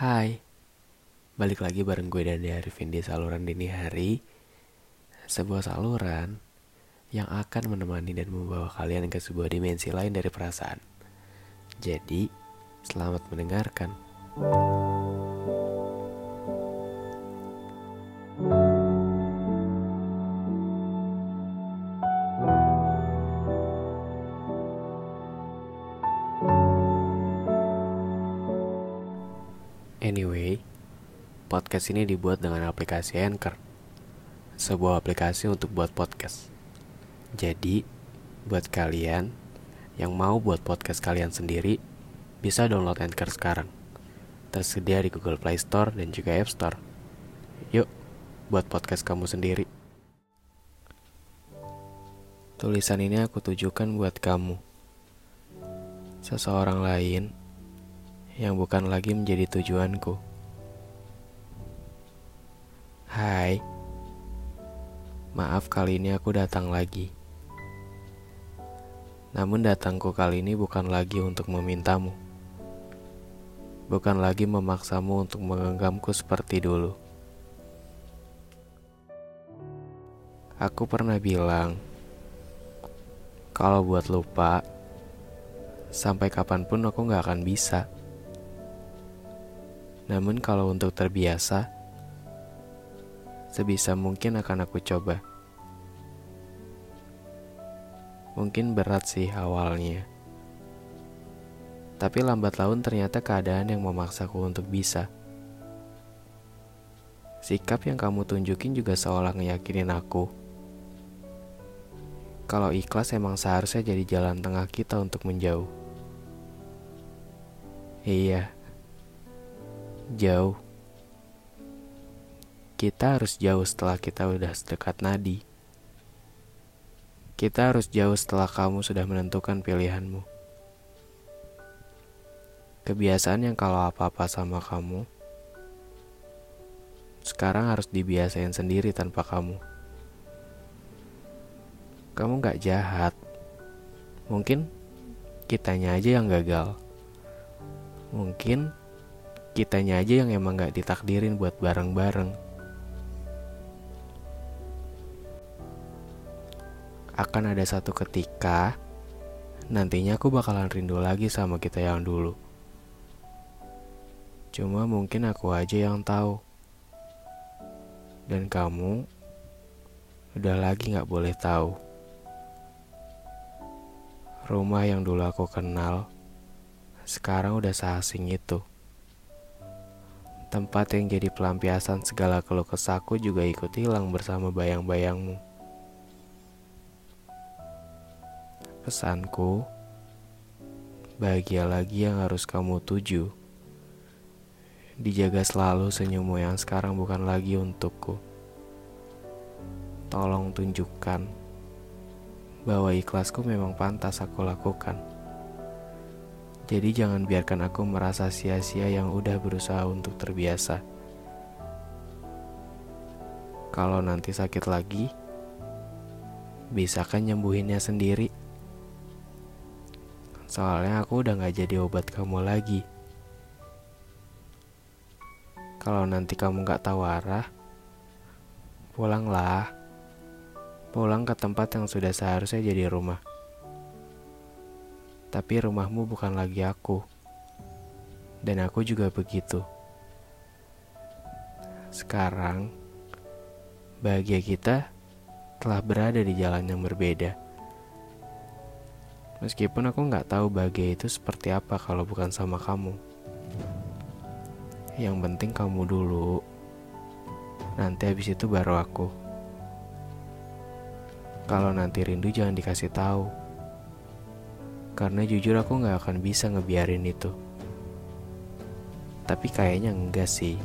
Hai, balik lagi bareng gue dan Arifin di saluran dini hari. Sebuah saluran yang akan menemani dan membawa kalian ke sebuah dimensi lain dari perasaan. Jadi, selamat mendengarkan Anyway, podcast ini dibuat dengan aplikasi Anchor, sebuah aplikasi untuk buat podcast. Jadi, buat kalian yang mau buat podcast kalian sendiri, bisa download Anchor sekarang. Tersedia di Google Play Store dan juga App Store. Yuk, buat podcast kamu sendiri. Tulisan ini aku tujukan buat kamu. Seseorang lain yang bukan lagi menjadi tujuanku. Hai, maaf kali ini aku datang lagi. Namun datangku kali ini bukan lagi untuk memintamu. Bukan lagi memaksamu untuk menggenggamku seperti dulu. Aku pernah bilang, kalau buat lupa, sampai kapan pun aku gak akan bisa. Namun kalau untuk terbiasa, sebisa mungkin akan aku coba. Mungkin berat sih awalnya. Tapi lambat laun ternyata keadaan yang memaksaku untuk bisa. Sikap yang kamu tunjukin juga seolah ngeyakinin aku. Kalau ikhlas emang seharusnya jadi jalan tengah kita untuk menjauh. Iya jauh. Kita harus jauh setelah kita udah sedekat nadi. Kita harus jauh setelah kamu sudah menentukan pilihanmu. Kebiasaan yang kalau apa-apa sama kamu, sekarang harus dibiasain sendiri tanpa kamu. Kamu gak jahat. Mungkin kitanya aja yang gagal. Mungkin kitanya aja yang emang gak ditakdirin buat bareng-bareng. Akan ada satu ketika, nantinya aku bakalan rindu lagi sama kita yang dulu. Cuma mungkin aku aja yang tahu. Dan kamu udah lagi gak boleh tahu. Rumah yang dulu aku kenal, sekarang udah seasing itu. Tempat yang jadi pelampiasan segala keluh kesahku juga ikut hilang bersama bayang-bayangmu. Pesanku, bahagia lagi yang harus kamu tuju. Dijaga selalu senyummu yang sekarang bukan lagi untukku. Tolong tunjukkan bahwa ikhlasku memang pantas aku lakukan. Jadi jangan biarkan aku merasa sia-sia yang udah berusaha untuk terbiasa. Kalau nanti sakit lagi, bisa kan nyembuhinnya sendiri. Soalnya aku udah gak jadi obat kamu lagi. Kalau nanti kamu gak tahu arah, pulanglah. Pulang ke tempat yang sudah seharusnya jadi rumah tapi rumahmu bukan lagi aku. Dan aku juga begitu. Sekarang, bahagia kita telah berada di jalan yang berbeda. Meskipun aku nggak tahu bahagia itu seperti apa kalau bukan sama kamu. Yang penting kamu dulu. Nanti habis itu baru aku. Kalau nanti rindu jangan dikasih tahu. Karena jujur aku gak akan bisa ngebiarin itu. Tapi kayaknya enggak sih.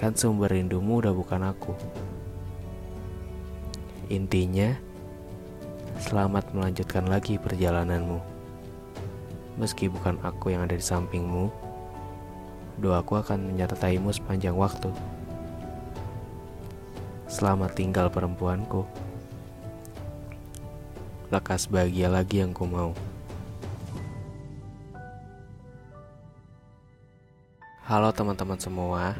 Kan sumber rindumu udah bukan aku. Intinya Selamat melanjutkan lagi perjalananmu. Meski bukan aku yang ada di sampingmu Doaku akan menyertaimu sepanjang waktu. Selamat tinggal perempuanku. Lekas bahagia lagi yang ku mau. Halo teman-teman semua.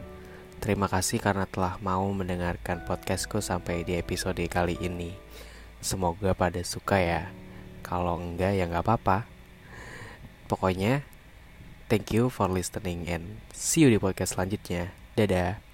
Terima kasih karena telah mau mendengarkan podcastku sampai di episode kali ini. Semoga pada suka ya. Kalau enggak ya nggak apa-apa. Pokoknya, thank you for listening and see you di podcast selanjutnya. Dadah.